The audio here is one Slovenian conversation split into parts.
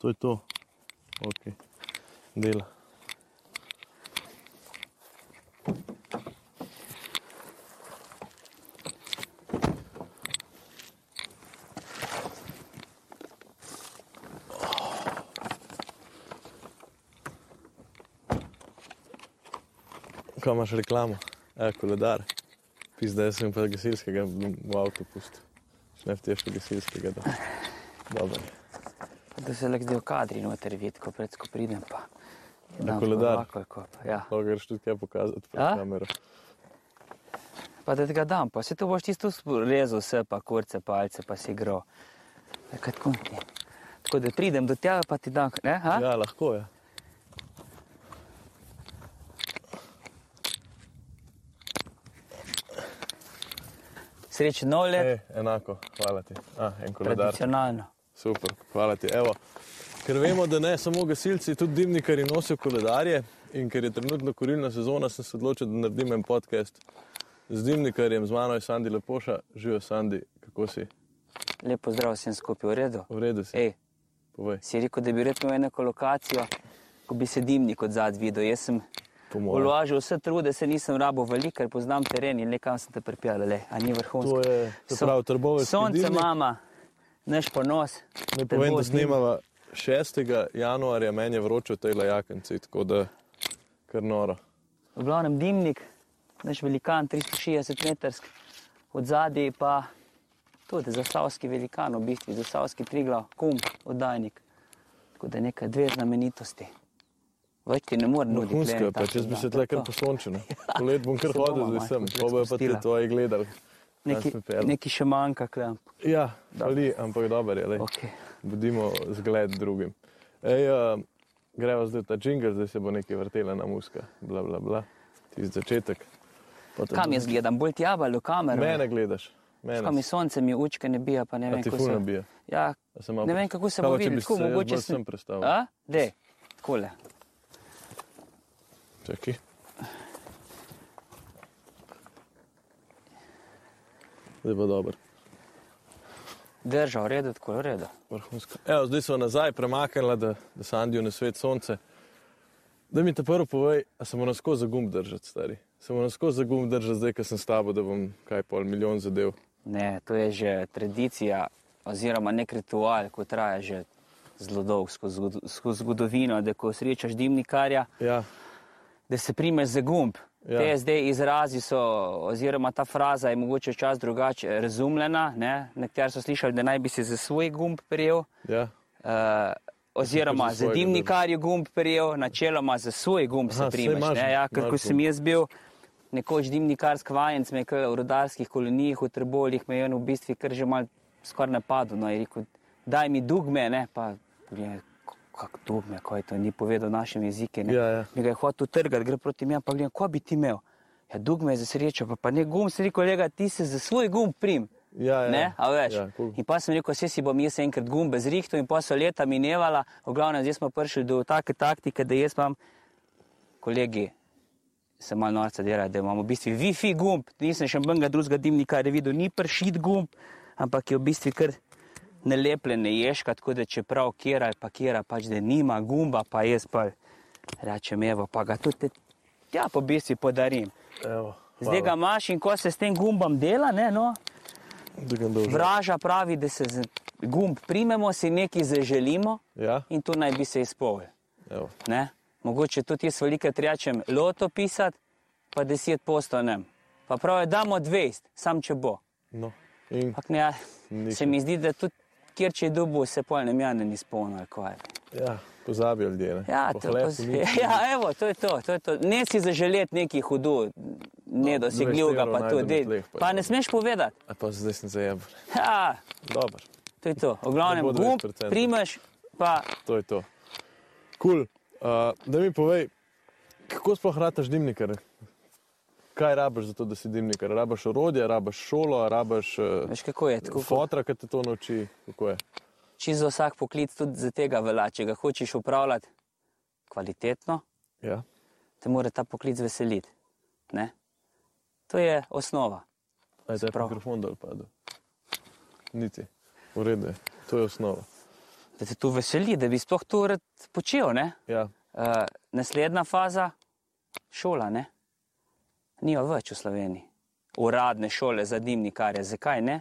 to je to. Ok, dela. Kaj imaš reklamo? E, koledar. Pizda, jaz sem pa gasilskega v avtu pustil. Ne v težko gasilskega, da. Dobro. Da se lahko del kadri noter vidi, ko pred ko pridem pa. Na koledar? Ovako je ko pa, ja. Lahko greš tudi kaj pokazati pred A? kamero. Pa da ti ga dam, pa se to boš tisto rezal vse, pa kurce, palce, pa si igral. Kaj tako ti? Tako da pridem do tega, pa ti dam, ne? Ha? Ja, lahko je. Srečen nov let, Ej, enako, hvala ti. A, en koledar. tradicionalno. Super, hvala ti. Evo, ker vemo, da ne samo gasilci, tudi dimnikari nosijo koledarje in ker je trenutno kurilna sezona, sem se odločil, da naredim en podcast z dimnikarjem, z mano je Sandi Lepoša. Živijo Sandi, kako si? Lepo zdrav vsem skupaj, v redu. V redu si? Ej, Povej, si rekel, da bi rad imel neko lokacijo, ko bi se dimnik od zadaj videl. Jaz sem. Vložil vse trude, se nisem rabo veliko, ker poznam teren in le kam sem te pripeljal, le, a ni vrhunsko. To je, se pravi, trbovec. Sonce mama, naš ponos. Ne povem, da snemava 6. januarja, meni je vroče v tej lajakenci, tako da kar noro. V glavnem dimnik, naš velikan, 360 metrsk, od zadaj pa tudi zasavski velikan, v bistvu zasavski triglav, kum, oddajnik. Tako da nekaj dve znamenitosti. Več ti ne morem nuditi. Vrhunsko glej, je, pa če bi se je tle kar to. posončil. Polet bom kar hodil z vsem, pa bojo pa ti tvoji gledali. Neki, neki še manjka, klem. Ja, ali, ampak dobro je, lej. Okay. bodimo zgled drugim. Ej, uh, greva zdaj ta džingl, zdaj se bo nekaj vrtela na muska, bla bla bla, tisti začetek. Pa te- Kam jaz gledam, bolj tjava ali v kamero? Mene gledaš, mene. Kam mi sonce mi učke ne bija, pa ne A vem, kako se nabija? Ja, ne vem, kako se bo bi Tako mogoče sem prestavil? A? Dej, takole. Čakaj. Zdaj pa dobro. Drža, v redu, tako v redu. Vrhunsko. Evo, zdaj smo nazaj premaknili, da, da se Andijo na svet sonce. Da mi te prvo povej, a se moram skozi za gumb držati, stari. Se moram skozi za gumb držati, zdaj, ko sem s tabo, da bom kaj pol milijon zadev. Ne, to je že tradicija oziroma nek ritual, ko traja že zelo dolgo skozi zgod- skozi zgodovino, da ko srečaš dimnikarja, Ja, da se primeš za gumb. Ja. Te zdaj izrazi so, oziroma ta fraza je mogoče čas drugače razumljena. ne. Nekateri so slišali, da naj bi se za svoj gumb prijel. ja. Uh, oziroma za dimnikarju gumb prijel, načeloma za svoj gumb se Aha, saj primeš. imaš- ne, Ja, ker ko sem jaz bil nekoč dimnikarski vajenc, me je v rodarskih kolonijah v Trboljih, me je v bistvu kar že mal skoraj napadel. No, je rekel, daj mi dugme, ne, pa gledaj, kako dugme, ko je to ni povedal našem jeziku. Ja, ja. Mi ga je hotel trgati, gre proti meni, pa gledaj, ko bi ti imel. Ja, dugme je za srečo, pa, pa ne gum, se rekel, kolega, ti se za svoj gumb prim. Ja, ja. Ne, a veš. Ja, cool. In pa sem rekel, vse si bom jaz enkrat gumbe zrihtel in pa so leta minevala. V glavnem, zdaj smo prišli do take taktike, da jaz imam, kolegi, se malo norca dela, da imamo v bistvu Wi-Fi gumb, nisem še benga drugega dimnika, da videl, ni pršit gumb, ampak je v bistvu kar nalepljen, ne ješka, tako da čeprav kera ali pa kera, pač da nima gumba, pa jaz pa rečem, evo, pa ga tudi te- tja po bistvu podarim. Evo, Zdaj ga imaš in ko se s tem gumbom dela, ne, no. Vraža pravi, da se z gumb primemo, si nekaj zaželimo Ja, in to naj bi se. Ne? Mogoče tudi jaz velikrat rečem loto pisati, pa 10 posto ne. Pa pravi, damo 20, sam če bo. No. In, Pak ne, Nič. se mi zdi, da tudi kjer če je dubo, se pol ne mjane ni spolno. ja, pozabijo ljudje. Ne? Ja, Po to, poz, ja, evo, to je to, to je to. Ne si zaželeti neki hudo, ne No, dosegljivega, 20 pa to. dej. tleh, pa Pa je ne smeš povedati. A pa zdaj sem zajeben. Ja, Dobro, to je to. V glavnem, Ne bo gumb 20%. primeš, pa to je to. Kul. Cool. Uh, da mi povej, kako sploh rataš dimnikar? Kaj rabiš za to, da si dimnikar? Rabiš orodje, rabiš šolo, rabiš uh, veš kako je. Tako, fotra, ki te to nauči. Čisto vsak poklic tudi za tega velja. Če ga hočeš upravljati kvalitetno, Ja. te mora ta poklic veseliti. Ne? To je osnova. Aj, te je prav. mikrofon dol padel. Niti. V redu je. To je osnova. da te to veseli, da bi sploh to rad počel. Ne? Ja. Uh, naslednja faza, šola, ne? Ni jo več v Sloveniji. Uradne šole za dimnikarje. Zakaj ne?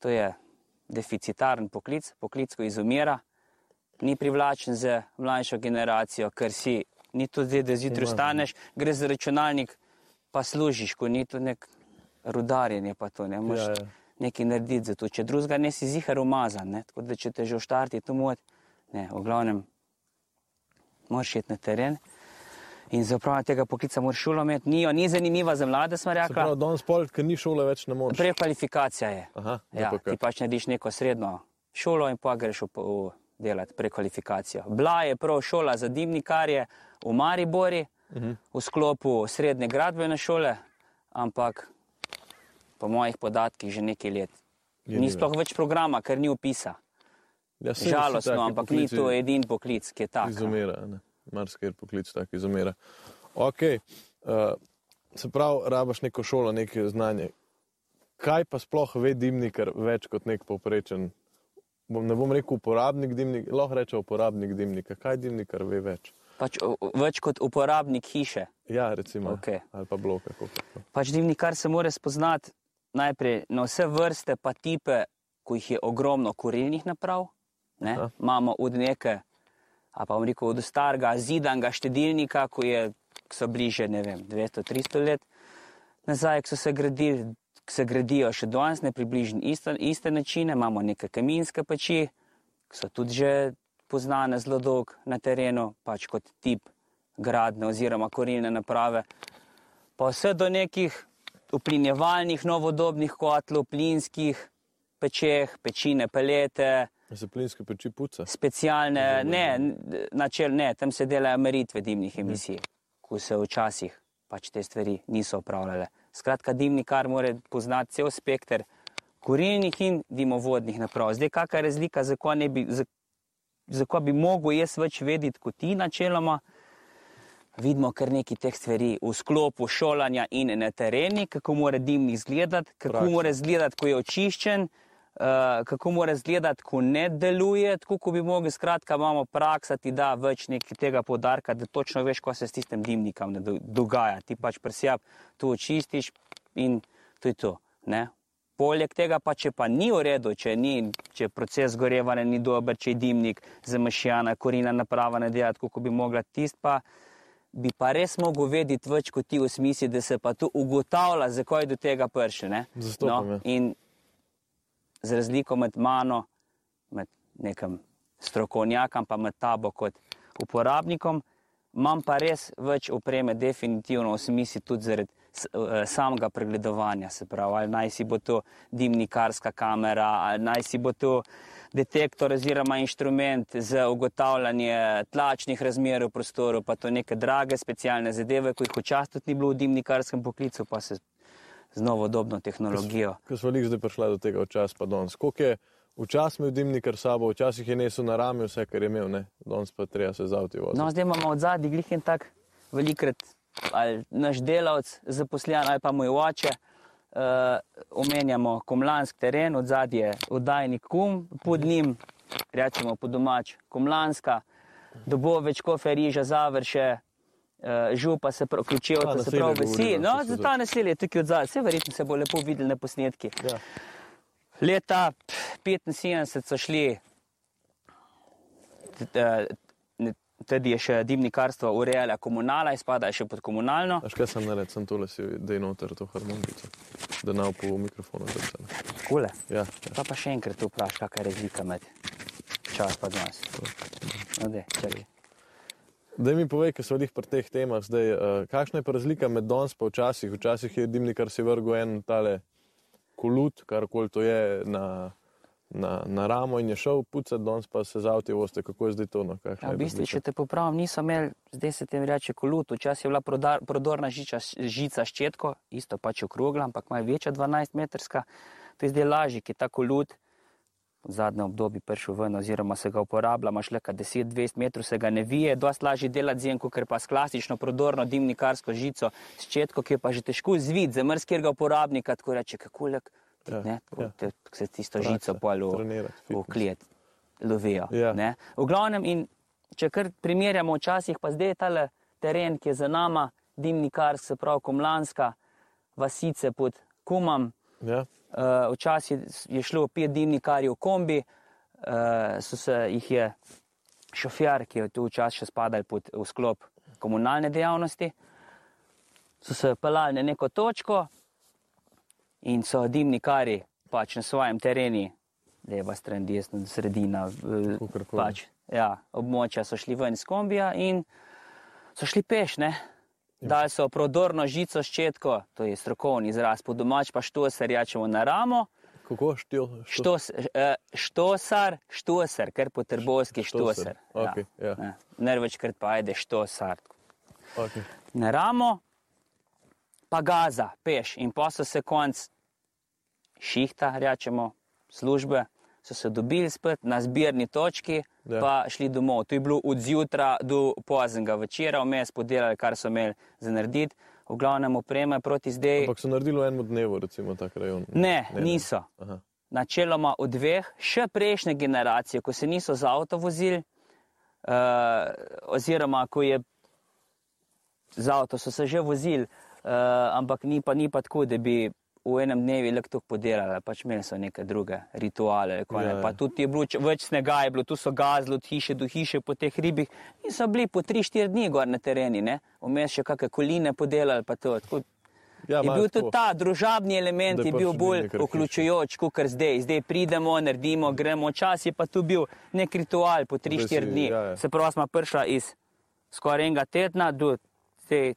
To je deficitaren poklic, poklic, ko izumira, ni privlačen za mlajšo generacijo, ker si ni to zdaj, da zjutraj vstaneš, greš za računalnik, pa služiš, ko ni to nek rudarjenje, pa to ne moreš Ja, ja, nekaj narediti za to. Če drugega ne si zihar umazan, ne? tako da če te že v štarti to mot, ne, v glavnem moraš iti na teren. In za upravljanje tega poklica moraš šolo imeti, ni, ni zanimiva za mlade, smo rekli. danes pol, ker ni šole več, ne moreš. Prekvalifikacija je. Aha, Ja, kaj? ti pač narediš neko srednjo šolo in pa greš v, v delati prekvalifikacijo. Bila je prav šola za dimnikarje v Maribori, uh Mhm. -huh. v sklopu srednje gradbene šole, ampak po mojih podatkih že nekaj let. Je Ni sploh več programa, ker ni upisa. Ja, Žalostno, ampak ni to edin poklic, ki je tak. Izumira. Marsikaj poklic tako izumira. Ok, uh, se pravi, rabaš neko šolo, neko znanje. Kaj pa sploh ve dimnikar več kot nek povprečen? Bom, ne bom rekel uporabnik dimnika, lahko reče uporabnik dimnika. Kaj dimnikar ve več? Pač več kot uporabnik hiše. Ja, recimo. Okej. Ali pa bloka. Pač dimnikar se mora spoznati najprej na vse vrste, pa tipe, ko jih je ogromno kurilnih naprav. Ne? Imamo od neke, a pa bom rekel, od starega zidanga štedilnika, ko, je, ko so bliže, ne vem, 200-300 let nazaj, ko so se gradili, ko se gradijo še danes, ne približno iste, iste načine. Imamo neke kaminske peči, ki so tudi že poznane zelo dolgo na terenu, pač kot tip gradne oziroma korilne naprave pa vse do nekih uplinjevalnih, novodobnih kotlov, plinskih pečeh, pečine, pelete, Se plinske peči puca. specialne, ne, načel, ne, tam se delajo meritve dimnih emisij, ko se včasih pač te stvari niso upravljale. Skratka, dimnikar mora poznati cel spekter kurilnih in dimovodnih naprav. Zdaj, kakšna je razlika, zakaj ne bi, za- zakaj bi mogel jaz več vedeti kot ti načeloma, vidimo kar nekaj teh stvari v sklopu šolanja in na tereni, kako mora dimnik izgledati, kako Praksa. mora izgledati, ko je očiščen, kako mora izgledati, ko ne deluje, tako kot bi mogli. Skratka, imamo praksa, ti da več nekaj tega podarka, da točno veš, kaj se s tistim dimnikom dogaja. Ti pač presjab to očistiš in to je to. Ne? Poleg tega pa, če pa ni v redu, če, ni, če proces gorevanja ni dober, če je dimnik zamašjana, korina naprava ne dela tako, kot bi mogla, tist pa bi pa res mogel vedeti več kot ti v smislu, da se pa tu ugotavlja, zakaj je do tega prišlo. Zastopam, ja. in z razliko med mano, med nekim strokovnjakom, pa med tabo kot uporabnikom, imam pa res več opreme, definitivno v smislu tudi zaradi eh, samega pregledovanja, se pravi, ali naj si bo to dimnikarska kamera, ali naj si bo to detektor oziroma inštrument za ugotavljanje tlačnih razmer v prostoru, pa to neke drage specialne zadeve, ko jih včasih tudi ni bilo v dimnikarskem poklicu, pa se z novodobno tehnologijo. Ko smo jih zdaj prišli do tega včasih, pa danes. Koliko je včasih imel dimnikar sabo, včasih je nesel na rami vse, kar je imel, ne? danes pa treba se zavti voziti. No, zdaj imamo od zadnjih glih en tak velikrat, ali naš delavec zaposlen, ali pa moj oče. Uh, omenjamo komlansk teren, od zadaj je oddajnik kum, pod njim, rečemo po domač, komlanska, doboveč, kofe, riža, završe, župa se prav, Ta ključevca se naselja prav govoriva, vesi. No, za ta naselje je tukaj od zadaj, vse verjetno se bo lepo videli na posnetki. Ja. Leta 75 so šli, eh, tudi je še dimnikarstvo urejala komunala, izpada še pod komunalno. Veš, kaj sem naredil, sem tole si dej noter to harmonico, da ne po mikrofonu zrcale. Kule. Ja, ja. Pa pa še enkrat vprašaj, kakšna je razlika med čas pa danes. No, dej, čakaj. Da mi povej, ker smo jih pri teh temah zdaj, uh, kakšna je pa razlika med danes pa včasih? Včasih je dimnikar si vrgel en tale kolut, karkoli to je, na, na, na ramo in je šel pucati, danes pa se zavti voste, kako je zdaj to. No, Ja, v bistvu, če te popravim, niso imeli, zdaj se tem reče kolut, včasih je bila prodar, prodorna žiča, žica s četko, isto pač okrogla, ampak malo večja, 12 metrska. To je zdaj lažje, ki je ta kolut v zadnjem obdobju prišel ven, oziroma se ga uporablja, imaš le 10-20 metrov, se ga ne vije, dosti lažje delati z enko, ker pa s klasično prodorno dimnikarsko žico s četko, ki je pa že težko zvit za mrskega uporabnika, tako reče, kako lek, Ja, ne, tako, ja. te, se tisto Praksa, žico pol v, v kliet. lovijo. Ja. ne. V glavnem, in če kar primerjamo včasih, pa zdaj je tale teren, ki je za nama, dimnikar, se pravi Komlanska, vasice pod Kumam. Ja. Uh, včasih je šlo pet dimnikarjev v kombi, uh, so se jih je šofjar, ki je tu včasih še spadal pod v sklop komunalne dejavnosti, so se pelali na neko točko in so dimnikari pač na svojem terenu, leva stran, desna, sredina, Kakorkoli. pač, ja, območja so šli ven iz kombija in so šli peš, ne. Dali so prodorno žico ščetko, to je strokovni izraz, po domač pa štoser, jačemo na ramo, Kako štil? štos, eh, štosar, štoser, ker po trbovski Štoser, štoser. okej, ja. Ne, ne večkrat pa ajde štosar. Okay. Na ramo pa gaza, peš in pa so se konc šihta, rečemo, službe, so se dobili spet na zbirni točki, Ja. pa šli domov. To je bilo od zjutra do poznega večera, vmes podelali, kar so imeli za narediti, v glavnem opreme proti zdaj. Ampak so naredili v enem dnevu, recimo, tak rajon. Ne, niso. Aha. Načeloma od dveh, še prejšnje generacije, ko se niso z avto vozili, uh, oziroma ko je z avto so se že vozili, uh, ampak ni pa, ni pa tako, da bi v enem dnevu le tako podelali, pač imeli so neke druge rituale. Ja, Ja, ja. pa tudi je bilo več snega, je bilo, tu so gazli od hiše do hiše po teh ribih in so bili po 3-4 dni gor na tereni, vmes še kakšne koline podelali, to. Tako, Ja, je bil tako. tudi ta družabni element, je je bil bolj vključujoč, kot zdaj. Zdaj pridemo, naredimo, gremo. Včasih je pa tu bil nek ritual po 3-4 si- dni. ja, ja. Se pravi, smo prišla iz skoraj enega tedna do zdaj,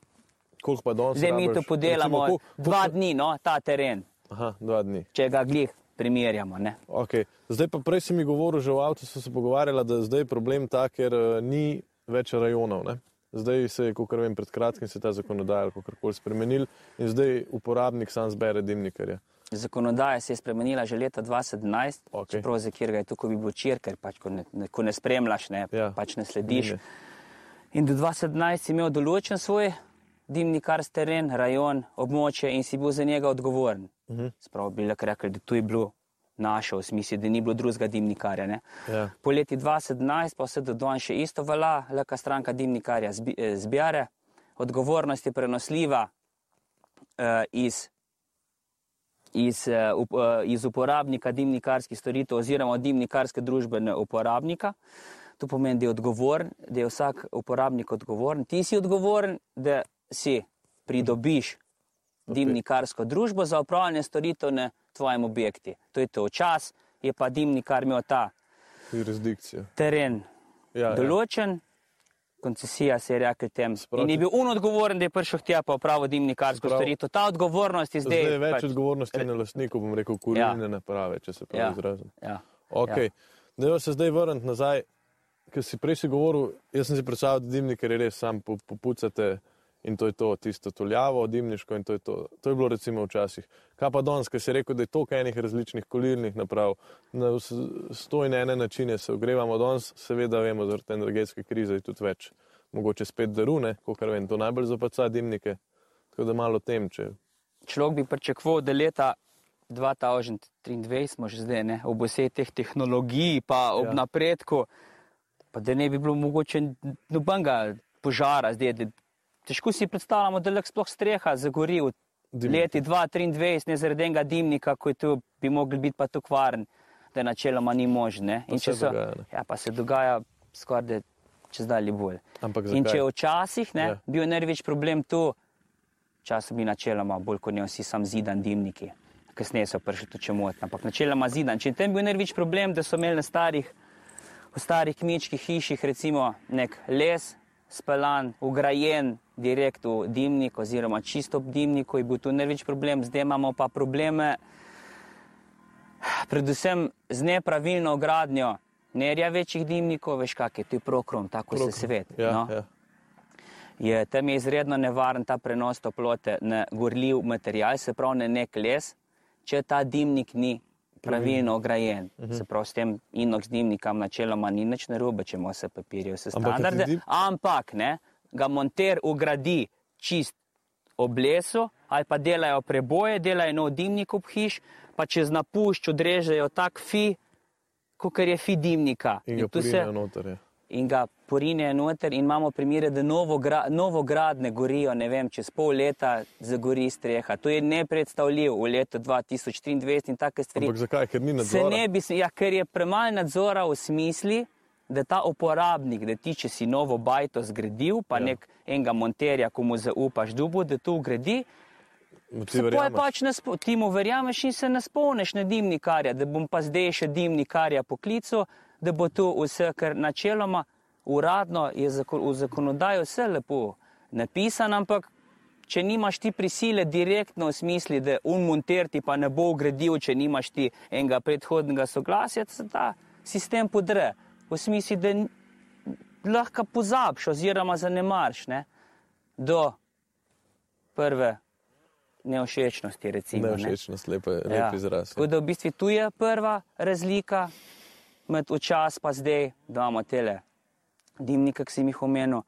Koliko pa danes? zdaj mi to podelamo Recimo, koliko- dva koliko- dni, no, ta teren, Aha, dva dni. če ga glih primerjamo. Ne? Okay. Zdaj pa prej si mi govoril, že v avtu so se pogovarjali, da zdaj je problem ta, ker uh, ni več rajonov. Ne? Zdaj se je, kot vem, pred kratkim se je ta zakonodaja ali kakorkoli spremenil in zdaj uporabnik sam zbere dimnikarja. Zakonodaja se je spremenila že leta 2017, Okej. čeprav za kjer ga je tukaj bi bil čir, ker pač, ko, ne, ne, ko ne spremljaš, ne, Ja. pač ne slediš. Ne. In do 2017 si imel določen svoj dimnikarski teren, rajon, območje in si bil za njega odgovoren. Uh Mhm. -huh. Spravo bi lahko rekli, da tu je bilo naše, v smislu, da ni bilo drugega dimnikarja. Ne? Ja. Po leti 2017 pa vse do danes še isto velja, leka stranka dimnikarja zbi- eh, zbere, odgovornost je prenosljiva uh, iz, iz, uh, iz uporabnika dimnikarskih storitev oziroma dimnikarske družbe na uporabnika. To pomeni, da je, odgovoren, da je vsak uporabnik odgovoren. Ti si odgovoren, da si pridobiš dimnikarsko družbo za upravljanje storitev na tvojem objektu. To je to čas, je pa dimnikar imel ta Jurisdikcija. teren Ja, ja. določen, koncesija se je rekel tem. Sproti- In je bil un odgovoren, da je prišel tja pa upravo dimnikarsko Sprav- storitev. Ta odgovornost je zdaj. Zdaj je več pač, odgovornosti na lastniku, bom rekel, kurilne naprave, če se prav Ja. izrazim. ja. Okay. Dajmo se zdaj vrniti nazaj, ker si prej si govoril, jaz sem si predstavljal, da dimnikar je res sam po- popucate in to je to, tisto tuljavo, dimniško in to je to. To je bilo recimo včasih. Kaj pa danes, ker si rekel, da je toliko enih različnih kolilnih naprav, na sto in ene načine se ogrevamo danes, seveda vemo, zaradi energetske krize je tudi več. Mogoče spet darune, kot vem, to najbolj zapaca dimnike. Tako da malo tem, če Človek bi pričakoval, da leta 2023 smo že zdaj, ne, ob vseh teh tehnologij, pa ob Ja. ja. napredku, pa da ne bi bilo mogoče nobenega požara zdaj. Težko si predstavljamo, da lahko sploh streha zagori v Dimnik. leti 2023, ne zaradi enega dimnika, je tu bi mogli biti pa tu kvaren, da načeloma ni možno. Pa se dogaja, ne. ja, pa se dogaja skoraj čez dalje bolj. Ampak In če zakaj? včasih ne, Ja. bil največ problem tu, časom bi načeloma bolj kot ne vsi sam zidan dimniki. Kasneje so prišli tudi če motno, ampak načeloma zidan. Če tam bil največ problem, da so imeli na starih, v starih kmečkih hiših recimo nek les speljan, ugrajen direkt v dimnik oziroma čisto ob dimniku, je bil tu največ problem, zdaj imamo pa probleme predvsem z nepravilno gradnjo nerja večjih dimnikov, veš kak je, to je prokrom, tako se svet. Ja, no? ja. je tam je izredno nevaren ta prenos toplote na gorljiv material, se pravi na nek les, če ta dimnik ni pravilno ograjen. Uh -huh. Se pravi, s tem inox dimnikom načeloma ni nič narobe, če ima vse papirje, vse Ampak standarde. dim- Ampak ne, ga monter ugradi čist ob lesu ali pa delajo preboje, delajo nov dimnik ob hiš, pa čez napušč odrežejo tak fi, kot je fi dimnika. In ga tu se- noter. Ja. In ga porinejo noter, in imamo primere, da novogra, novogradne gorijo, ne vem, čez pol leta zagori streha. To je nepredstavljivo v letu 2023 in take stvari. Ampak zakaj? Ker ni Se nadzora. ne bi, ja, ker je premalo nadzora v smislu, da ta uporabnik, da ti, če si novo bajto zgradil, pa Ja. nek enega monterja, ko mu zaupaš dubu, da to ugradi, se pač ne spo- ti mu verjameš in se ne spomniš na dimnikarja, da bom pa zdaj še dimnikarja poklical, da bo tu vse, ker načeloma uradno je v zakonodaji vse lepo napisano, ampak če nimaš ti prisile direktno v smislu, da unmonter ti pa ne bo ugradil, če nimaš ti enega predhodnega soglasja, se ta sistem podre. V smislu, da lahko pozabiš oziroma zanemarš ne, do prve neošečnosti. Recimo, ne. Nevšečnost, lep, lep izraz. Tako da v bistvu tu je prva razlika med včasem pa zdaj, da imamo tele dimnike, ki sem jih omenil.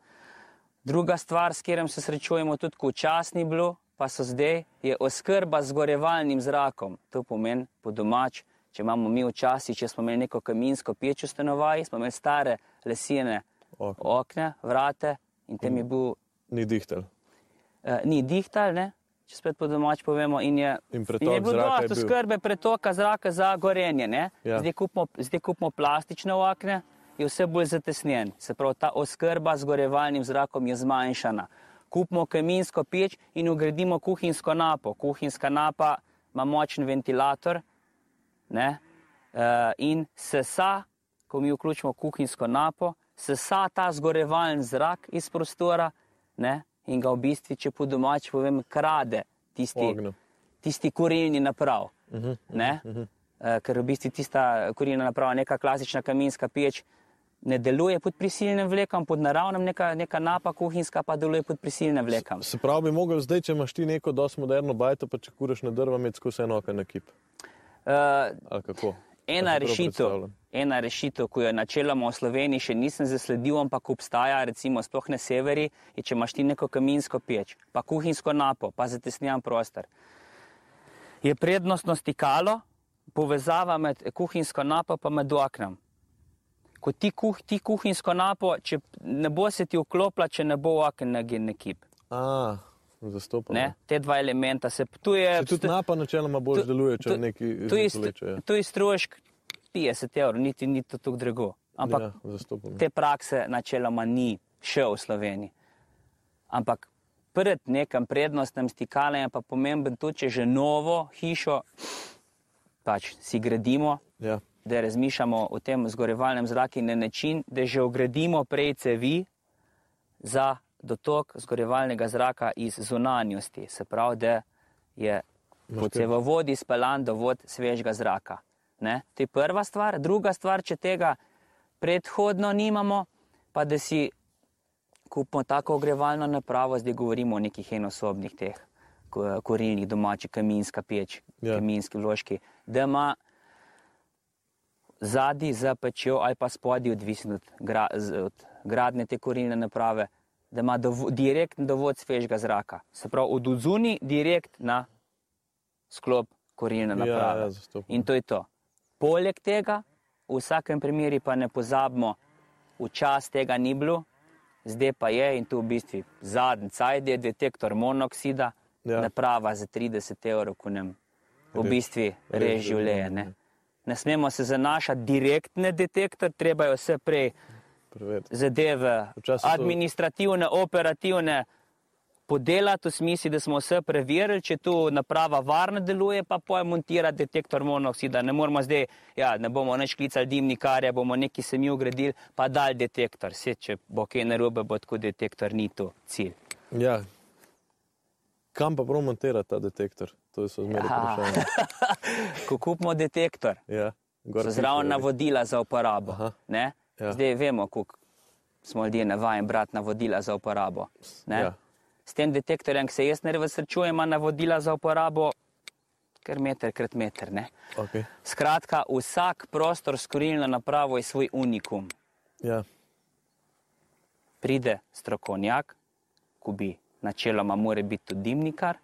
Druga stvar, s katerim se srečujemo, tudi ko včasih ni bilo, pa so zdaj, je oskrba z gorevalnim zrakom. To pomeni po domač, če imamo mi včasih, če smo imeli neko kaminsko peč v stanovanju, smo imeli stare lesene Okna. okne, vrate in tem je bil, Ni dihtel. uh, ni dihtal, ne? Če spet po domač povemo, in je In In je bilo dosto bil. skrbe pretoka zraka za gorenje. ne. Ja. Zdaj, kupimo, zdaj kupimo plastične okne, je vse bolj zatesnjen. Se pravi, ta oskrba z gorevalnim zrakom je zmanjšana. Kupimo kaminsko peč in ugradimo kuhinjsko napo. Kuhinjska napa ima močen ventilator ne, uh, in sesa, ko mi vključimo kuhinjsko napo, sesa ta zgorevalni zrak iz prostora ne, in ga v bistvu, če po domač povem, krade tisti, Ognju. tisti kurilni naprav. Uh -huh. Ne? Eh, Ker v bistvu tista kurilna naprava, neka klasična kaminska peč, ne deluje pod prisilnim vlekom, pod naravnim, neka, neka napa kuhinjska pa deluje pod prisilnim vlekom. Se pravi, bi mogel zdaj, če imaš ti neko dosti moderno bajto, pa če kuraš na drva, imeti skozi eno oko na kip. Uh, Ali kako? ena, rešitev? Ena rešitev, ki jo načeloma v Sloveniji še nisem zasledil, ampak obstaja, recimo sploh na severi, je, če imaš ti neko kaminsko peč, pa kuhinjsko napo, pa zatesnjen prostor. Je prednostno stikalo, povezava med kuhinjsko napo pa med oknom. Ko ti, kuh, ti kuhinjsko napo, če ne bo se ti vklopila, če ne bo oken na genekip. A, zastopam. Ne? Te dva elementa se tu je. Se tudi napa načeloma bolj deluje, če to- neki izvleče. Ja, to je strošek 50 evrov, niti ni to tako drago. Ampak ja zastopam. te prakse načeloma ni še v Sloveniji. Ampak pred nekim prednostnim stikalem je pa pomemben tudi, če že novo hišo pač si gradimo, Ja. da razmišljamo o tem zgorevalnem zraku na način, da že ogradimo prej cevi za dotok zgorevalnega zraka iz zunanjosti. Se pravi, da je po cevovodi speljan dovod svežega zraka. Ne? To je prva stvar. Druga stvar, če tega predhodno nimamo, pa da si kupimo tako ogrevalno napravo, zdaj govorimo o nekih enosobnih teh ko- korilnih domačih, kaminska peč, Ja. ja. kaminski vložki, da ima zadnji za pečjo ali pa spodaj, odvisno od, gra, od gradne te korilne naprave, da ima dovo, direktni dovod svežega zraka. Se pravi, od odzuni direkt na sklop korilne naprave. ja, zastopam. In to je to. Poleg tega, v vsakem primeru pa ne pozabimo, včasih tega ni bilo, zdaj pa je in tu v bistvu zadnji cajd je detektor monoksida, Ja. ja. naprava za 30 evrov, ko nam v bistvu rež reži življenje. Ne? ne smemo se zanašati direktne detektor, treba je vse prej Preveriti. zadeve administrativne, operativne podelati v smislu, da smo vse preverili, če tu naprava varno deluje, pa pojem montirati detektor monoksida. Ne moramo zdaj, ja, ne bomo več klicali dimnikarja, bomo neki se mi ugradili, pa dal detektor. Se, če bo kaj narobe, bo tako detektor ni to cilj. Ja. Kam pa prav montira ta detektor? To je so zmeraj Ja. vprašanje. Ko kupimo detektor, Ja. So zraven navodila za uporabo. Aha. Ja. Zdaj vemo, koliko smo ljudje navajeni brati navodila za uporabo. ne. Ja. S tem detektorjem, ki se jaz ne razsrečujem, ima navodila za uporabo kar meter krat meter. Ne? Okay. Skratka, vsak prostor s kurilno napravo je svoj unikum. Ja. Pride strokovnjak, ko bi načeloma mora biti tudi dimnikar,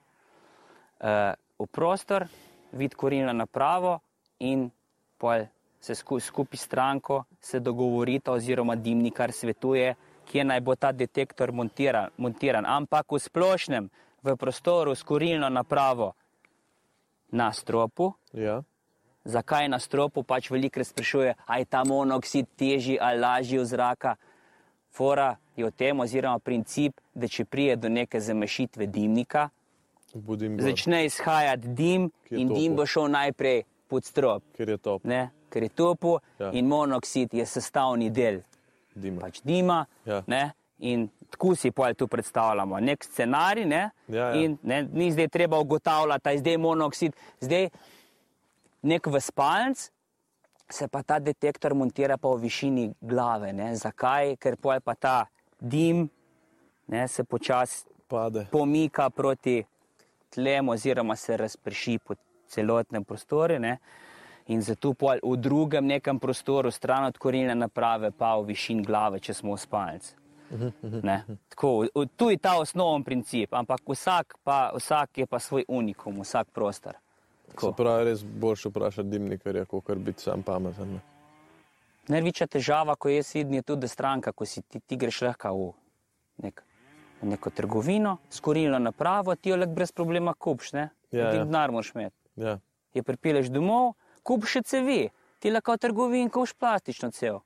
uh, v prostor, vidi kurilno napravo in pol se sku, skupaj s stranko se dogovorita oziroma dimnikar svetuje, kje naj bo ta detektor montiran, montiran. Ampak v splošnem, v prostoru s kurilno napravo na stropu, Ja. zakaj na stropu, pač veliko sprašuje, ali je ta monoksid težji ali lažji od zraka. Fora je v tem, oziroma princip, da če prije do neke zamešitve dimnika, začne izhajati dim in dim topel. bo šel najprej pod strop, ker je top. ne? ker je topo ja. in monoksid je sestavni del Dima. pač dima. Ja. Ne? In tako si pol tu predstavljamo, nek scenarij, ne? Ja, ja. in ne, ni zdaj treba ugotavljati, da je zdaj monoksid, zdaj nek v spalnic, se pa ta detektor montira pa v višini glave. Ne? Zakaj? Ker pol pa ta dim ne, se počasi pomika proti tlem oziroma se razprši po celotnem prostoru. Ne? In zato pol v drugem nekem prostoru, stran od korilne naprave, pa v višini glave, če smo v spalnici. Ne? Tako, tu je ta osnoven princip, ampak vsak, pa, vsak je pa svoj unikum, vsak prostor. Se Tako. pravi, res boljše vprašati dimnikarja, kot kar biti sam pameten. Ne? Največja težava, ko jaz vidim, je tudi, stranka, ko si ti, ti greš lahko v, nek, neko trgovino, s korilno napravo, ti jo lahko brez problema kupš, ne? Ja, Edini ja. denar moraš imeti. Ja. Je pripeleš domov, kupiš še cevi, ti lahko v trgovini kupiš plastično cev,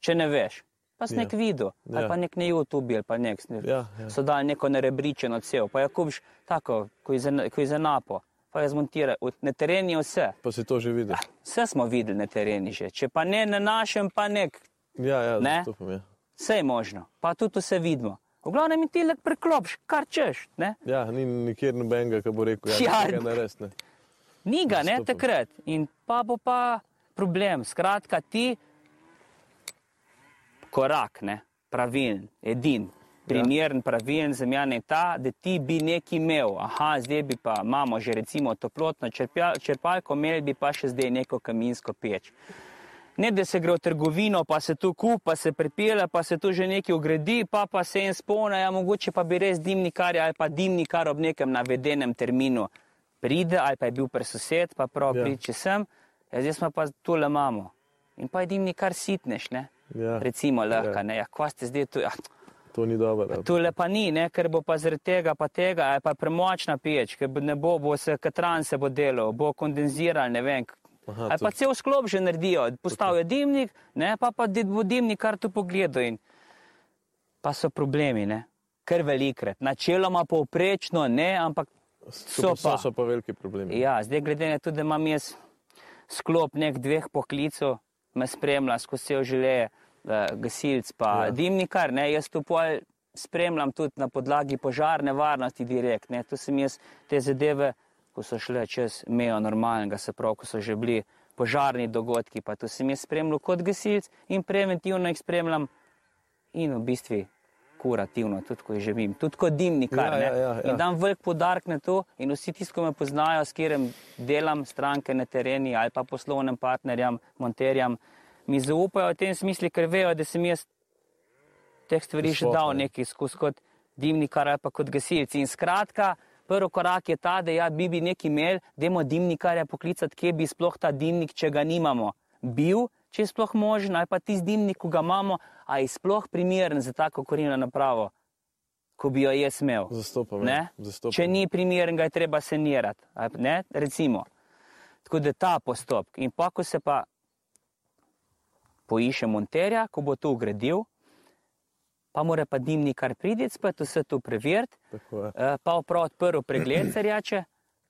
če ne veš. Pa si Ja. nek videl, ali Ja. pa nek na YouTube ali pa nek. Ja, ja. So dali neko nerebričeno cev, pa jo kupiš tako, ko je za, ko je za napo, pa jo zmontiraš. Na terenu je vse. Pa si to že videl. Vse smo videli na terenu že. Če pa ne na našem, pa nek. Ja, ja, Ne? zastopam, ja. Vse je možno, pa tudi vse vidimo. V glavnem ti lahko preklopš, kar češ. Ne? ja, ni nikjer nobenega, ki bo rekel, da Ja. je tega narediti. Ni ga, ne takrat. In pa bo pa problem. Skratka, ti korak, ne, pravilen, edin, primeren, pravilen za mene je ta, da ti bi nekaj imel. Aha, zdaj bi pa imamo že recimo toplotno črpalko, imeli bi pa še zdaj neko kaminsko peč. Ne, da se gre v trgovino, pa se tu kup, pa se pripelje, pa se tu že nekaj ugradi, pa pa se en spomne, ja, mogoče pa bi res dimnikar ali pa dimnikar ob nekem navedenem terminu pride, ali pa je bil presosed, pa prav Ja. pride, če sem, ja, zdaj smo pa tole imamo. In pa je dimnikar sitneš, ne? Ja. Recimo lahko, Ja. ne, ja, kva ste zdaj tu, ja, To ni dobro. ja. tole pa ni, ne, ker bo pa zaradi tega, pa tega, ali pa premočna peč, ker bo- ne bo, bo se katran se bo delal, bo kondenziral, ne vem, Aha, Ali pa cel sklop že naredijo, postavijo dimnik, ne, pa pa di- bo dimnik kar tu pogledal. In pa so problemi, ne, kar velikrat. Načeloma povprečno ne, ampak so so, pa. so pa veliki problemi. Ja, zdaj glede na to, da imam jaz sklop nek dveh poklicov, me spremlja skozi vse želeje, uh, gasilc pa Ja. dimnikar, ne, jaz tu pol spremljam tudi na podlagi požarne varnosti direkt, ne, tu sem jaz te zadeve, ko so šle čez mejo normalnega, se pravi, ko so že bili požarni dogodki, pa tu sem jaz spremljal kot gasilc in preventivno jih spremljam in v bistvu kurativno, tudi ko živim, tudi kot dimnikar. Ja, ja, ja, ja. In dam velik podarek na to in vsi tisti, ki me poznajo, s katerim delam stranke na tereni ali pa poslovnim partnerjem, monterjem, mi zaupajo v tem smislu, ker vejo, da sem jaz teh stvari že Sploh dal ne. nekaj skozi kot dimnikar ali pa kot gasilci. In skratka, prvi korak je ta, da ja, bi bi nekaj imel, dajmo dimnikarja poklicati, kje bi sploh ta dimnik, če ga nimamo, bil, če je sploh možen, ali pa tisti dimnik, ko ga imamo, a je sploh primeren za tako korilno napravo, ko bi jo jaz imel. Zastopam. Ne? Zastopam. Če ni primeren, ga je treba sanirati. ali pa Ne? Recimo. Tako da ta postopek. In pa, ko se pa poiše monterja, ko bo to ugradil, pa mora pa dimnikar priti, spet vse to preveriti, Tako je. eh, pa opraviti prvi pregled, se reče.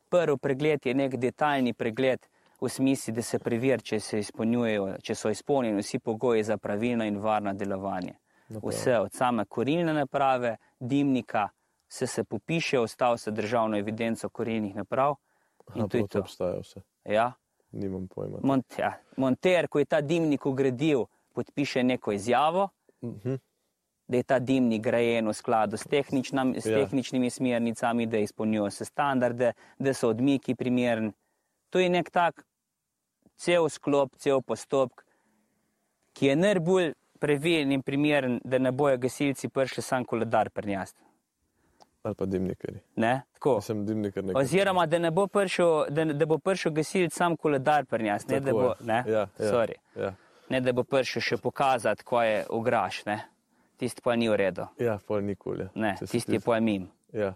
Prvi pregled je nek detaljni pregled v smislu, da se preveri, če, se če so izpolnjeni vsi pogoji za pravilno in varno delovanje. Naprave. Vse od same korilne naprave, dimnika, vse se popiše, ostal se državno evidenco korilnih naprav. In Aha, to je to. obstaja vse. Ja. Nimam pojma. Mont, ja. Monter, ko je ta dimnik ugradil, podpiše neko izjavo, Mhm. da je ta dimnik grajen v skladu s, tehničnam, s Ja. tehničnimi smernicami, da izpolnjuje vse standarde, da so odmiki primerni. To je nek tak cel sklop, cel postopek, ki je najbolj previden in primeren, da ne bojo gasilci prišli sam koledar prinjast. Ali pa dimnikari. Ne? Tako. Sem dimnikar nekaj. Oziroma, da, ne bo prišel, da, ne- da bo prišel gasilec sam koledar pri nas, ne, da bo, ne? Ja, ja, Sorry. ja. ne da bo prišel še pokazati, ko je ograš. Tisti pa ni v redu. ja, pol nikoli. ja. Ne, Če se tisti je pa mim. Ja,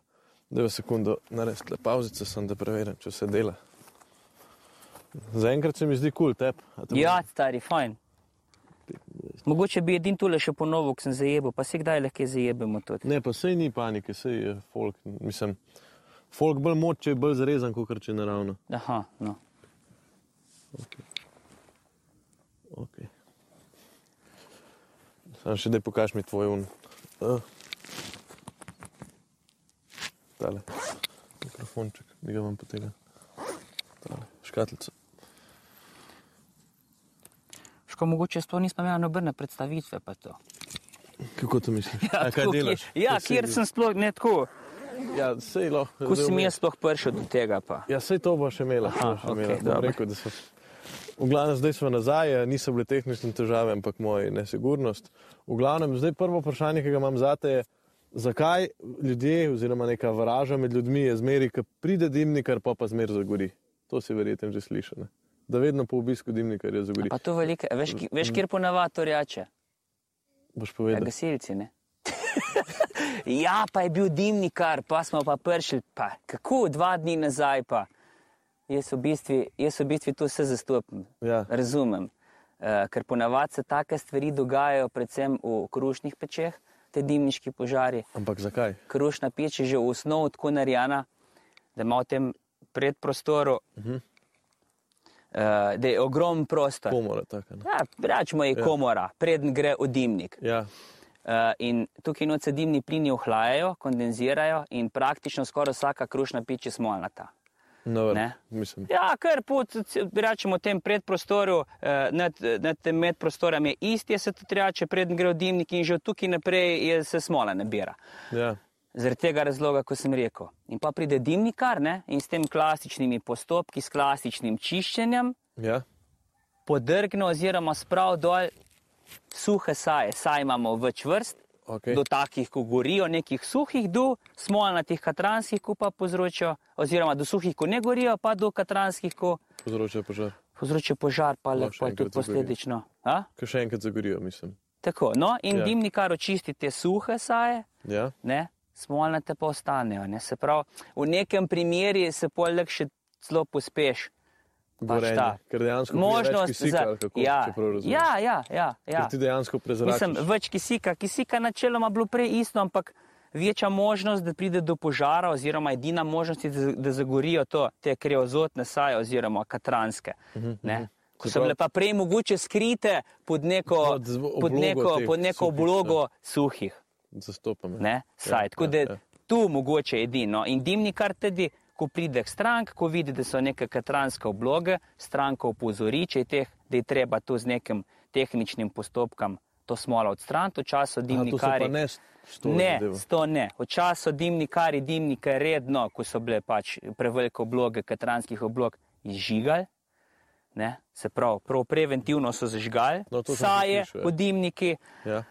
da sekundo narediti le pauzice, sem da preverim, če se dela. Zaenkrat se mi zdi kul, cool, tep. Ja, stari, fajn. Mogoče bi edin tole še ponovil, ko sem zajebal, pa se kdaj lahko zajebemo tudi. Ne, pa sej ni panike, sej je folk, mislim, folk bolj moč, če je bolj zrezan, kot če naravno. Aha, no. Okay. Okay. Sam še daj pokaž mi tvoj un. Uh. Tale, mikrofonček, bi ga vam potegnil. Škatlico. Ško mogoče s to nismo imeli nobene predstavitve pa to. Kako to misliš? A, kaj tako, delaš? Ja, Kaj kjer si- sem sploh ne tako. Ja, sej lahko. Ko sem vmes. jaz sploh prišel do tega pa. Ja, sej to bo še imela. Aha, to bo še okej, imela. Dobro. rekel, da so... V glavnem, zdaj smo nazaj, niso bile tehnične težave, ampak moja nesigurnost. V glavnem, zdaj prvo vprašanje, ki ga imam zate, je, zakaj ljudje, oziroma neka vraža med ljudmi je zmeri, ki pride dimnikar, pa pa zmer zagori. To si verjetno že slišal. Da vedno po obisku dimnikarja zagori. Pa to velike, veš, veš kjer ponavadi to reče? Boš Ja, povedal. gasilci, ne? ja, pa je bil dimnikar, pa smo pa prišli, pa kako dva dni nazaj pa. Jaz v bistvu, jaz v bistvu to vse zastopim, Ja. razumem. Uh, ker ponavadi se take stvari dogajajo predvsem v krušnih pečeh, te dimniški požari. Ampak zakaj? Krušna peč je že v osnovi tako narejena, da ima v tem predprostoru, uh -huh. Uh, da je ogromen prostor. Komora taka. Ne? Ja, rečemo je komora, preden gre v dimnik. Ja, Uh, in tukaj noč se dimni plini ohlajajo, kondenzirajo in praktično skoraj vsaka krušna peč je smolnata. no. Ja, ker rečemo tem predprostoru, uh, nad, nad tem medprostorom je isti, se tudi reče, preden gre v dimnik in že od tukaj naprej je, se smola nabira. Ja, Zaradi tega razloga, ko sem rekel. In pa pride dimnikar ne, in s tem klasičnimi postopki, s klasičnim čiščenjem, ja, podrgne oziroma sprav dol suhe saje. Saj imamo več vrst, ok. do takih, ko gorijo, nekih suhih, do smolnatih katranskih, ko pa povzročijo, oziroma do suhih, ko ne gorijo, pa do katranskih, ko Povzroča požar. povzročijo požar, pa še je tudi posledično. Ker še enkrat zagorijo, mislim. Tako, no, in ja. dimnikar očisti te suhe saje, Ja, ne, smolnate pa ostanejo. Ne. Se pravi, v nekem primeru se poleg še celo pospeš. Pač gorenje. Ker dejansko Možnost kisika, ali kako, ja, če prav razumem. ja, ja, ja, ja. Ker ti dejansko prezračiš. Mislim, več kisika. Kisika načeloma bilo prej isto, ampak večja možnost, da pride do požara, oziroma edina možnost je, da, da zagorijo to, te kreozotne saje oziroma katranske. ne. Ko Se so bile pa prej mogoče skrite pod neko, Pod z- pod neko, pod neko oblogo suhih. Zastopam. Ne, saj. Tako da tu mogoče edino. In dimnikar tudi, ko pride k strank, ko vidi, da so neke katranske obloge, stranko opozori, če je teh, da je treba to z nekim tehničnim postopkom to smolo odstraniti, v času dimnikari. pa ne to Ne, to ne. V času dimnikari, dimnike redno, ko so bile pač prevelike obloge katranskih oblog, izžigali. Ne? Se pravi, prav preventivno so zažgali, No, to sem saje slišal, ja.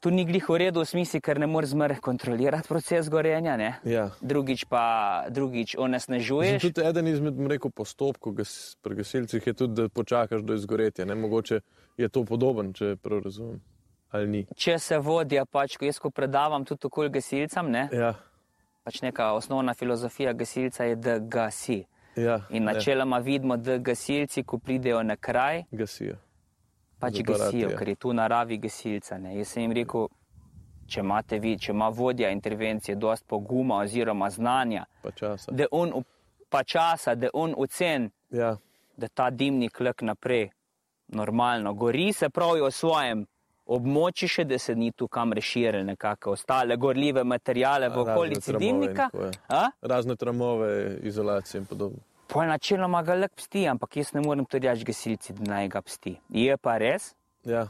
Ja, Tu ni glih v redu v smislu, ker ne moreš zmer kontrolirati proces gorenja, ne? ja. drugič pa drugič Mislim, onesnažuješ. Tudi eden izmed rekel, postopkov gas, pri gasilcih je tudi, da počakaš do izgoretja. Ne? Mogoče je to podoben, če prav razumem. Če se vodja, pač, ko jaz ko predavam tudi okoli gasilcem, ne? Ja, pač neka osnovna filozofija gasilca je, da gasi. ja, In načeloma vidimo, da gasilci, ko pridejo na kraj, gasijo. Pač gasijo, ker je tu naravi gasilca. Ne? Jaz sem jim rekel, če imate vi, če ima vodja intervencije dost poguma oziroma znanja, Pa časa. da on pa časa, da on ocen, Ja, da ta dimnik lek naprej normalno gori, se pravi o svojem območju, še da se ni tu kam reširili nekako ostale gorljive materijale v okolici dimnika. Razne tramove, izolacije in podobno. Pol načeloma ga lek psti, ampak jaz ne morem to reči gasilci, da naj ga psti. Je pa res, Ja,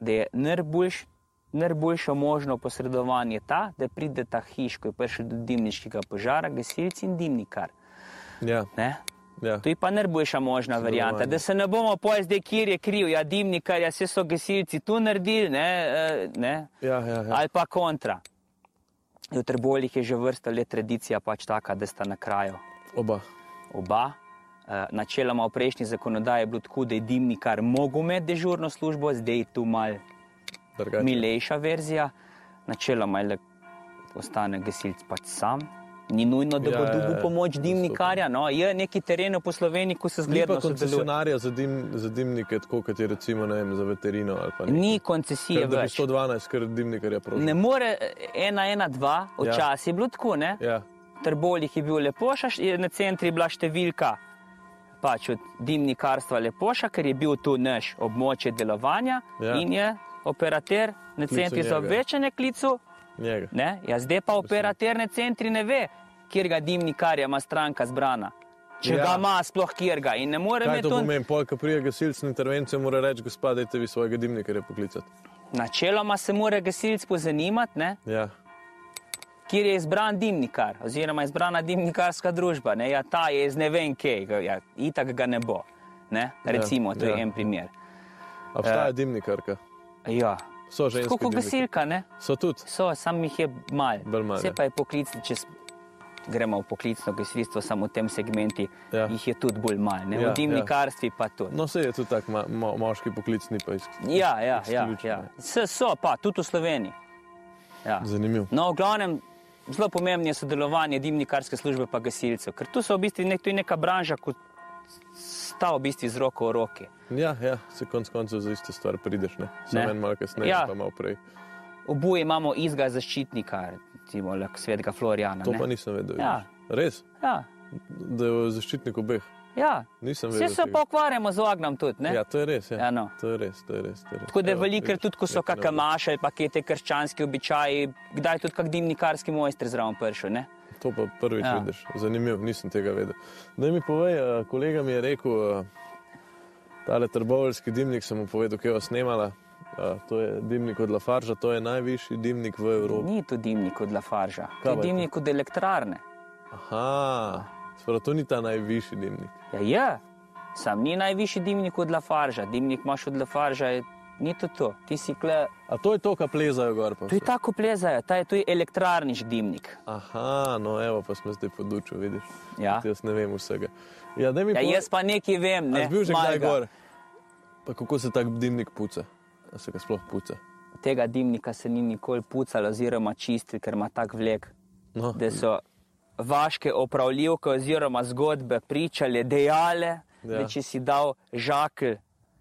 da je najboljš, najboljše možno posredovanje ta, da pride ta hiš, ko je prišel do dimniškega požara, gasilci in dimnikar. ja, Ne? ja. To je pa najboljša možna varianta, da se ne bomo pojdi zdaj, kjer je kriv, ja, dimnikar, ja, vse so gasilci tu naredili, ne, eh, ne, ja, ja, ja. ali pa kontra. V Trboljih je že vrsta let tradicija pač taka, da sta na kraju Oba. Oba. Eh, Načeloma v prejšnji zakonodaji je bilo tako, da je dimnikar mogel imeti dežurno službo, zdaj je tu mal Drugače. milejša verzija. Načeloma je le ostane gasilc pač sam. Ni nujno, da Ja, bo ja, dobil ja, pomoč dimnikarja. No, je neki teren po Sloveniji, ko se zgledno pa sodeluje. koncesionarja za, dim, za dimnike, tako kot je recimo vem, za veterino. Ni koncesije Ker da bi več. 112, ker dimnikarja prosim. Ne more ena, ena, dva, Ja. včasih je bilo tako, ne? Ja, Trboljih je bil Lepoša, na centru je bila številka pač od dimnikarstva Lepoša, ker je bil tu naš območje delovanja Ja. in je operater na centru za njega. obveščanje klicu. Ja, zdaj pa operater na centri ne ve, kjer ga dimnikarja ima stranka zbrana. Če Ja. ga ima, sploh kjer ga. In ne more imeti to pomeni? Pol, ko prije gasilc na intervencijo, mora reči, gospod, dajte vi svojega dimnikarja poklicati. Načeloma se mora gasilc pozanimati, ne? Ja, kjer je izbran dimnikar, oziroma izbrana dimnikarska družba. Ne? Ja, ta je iz ne vem kje, ja, itak ga ne bo. Ne? Recimo, to je ja. en primer. obstaja dimnikarka. Ja. So ženske. Tako kot gasilka, ne? So tudi. so, sam jih je malo. Malo, Vse ja. pa je poklicno, če gremo v poklicno gasilstvo, samo v tem segmentu, Ja. jih je tudi bolj malo. Ne? Ja, V dimnikarstvi pa tudi. No, se je tudi tak ma, mo, moški poklic, ni pa iz... Ja, ja, ja, ja. Se so pa, tudi v Sloveniji. Ja. Zanimiv. No, v glavnem, zelo pomembno je sodelovanje dimnikarske službe pa gasilcev, ker tu so v bistvu nek, neka branža, kot sta v bistvu z roko v roki. Ja, ja, se konc koncev za isto stvar prideš, ne? Samo en malo kasneje, Ja. pa malo prej. Oboje imamo istega zaščitnika, recimo svetega Florijana. To ne. pa nisem vedel. Ja. Res? Ja, Da je zaščitnik obeh. Ja. Nisem Vse vedel. se tega. pa ukvarjamo z ognjem tudi. Ne? Ja, to je res. Ja. Ja, no. To je res, to je res. To je res. Tako da je veliko, tudi ko so nekaj kakšne novega. maše ali pa kje te krščanske običaji, kdaj tudi kak dimnikarski mojster zraven prišel. Ne? To pa prvič Ja. ja. vidiš. Zanimivo, nisem tega vedel. Da mi povej, eh, kolega mi je rekel, eh, tale trboveljski dimnik sem mu povedal, kje je snemala. Eh, To je dimnik od Lafarža, to je najvišji dimnik v Evropi. Ni to dimnik od Lafarža, to Kaj je dimnik od elektrarne. Aha, sporo, to ni ta najvišji dimnik. Ja, je. Sam ni najvišji dimnik od Lafarža, dimnik imaš od Lafarža, je, ni to to. Ti si kle, A to je to, kar plezajo gor. to je tako plezajo, ta je, je elektrarniš dimnik. Aha, no evo, pa smo zdaj podučili, vidiš. Ja. Jaz ne vem vsega. Ja, Ja, povej- jaz pa nekaj vem, ne. si bil že kdaj gor? Pa kako se tak dimnik puca? A se ga sploh puca? Tega dimnika se ni nikoli pucalo oziroma čistil, ker ima tak vlek, No, da so vaške opravljivke oziroma zgodbe pričale, dejale, ja. Da če si dal žakelj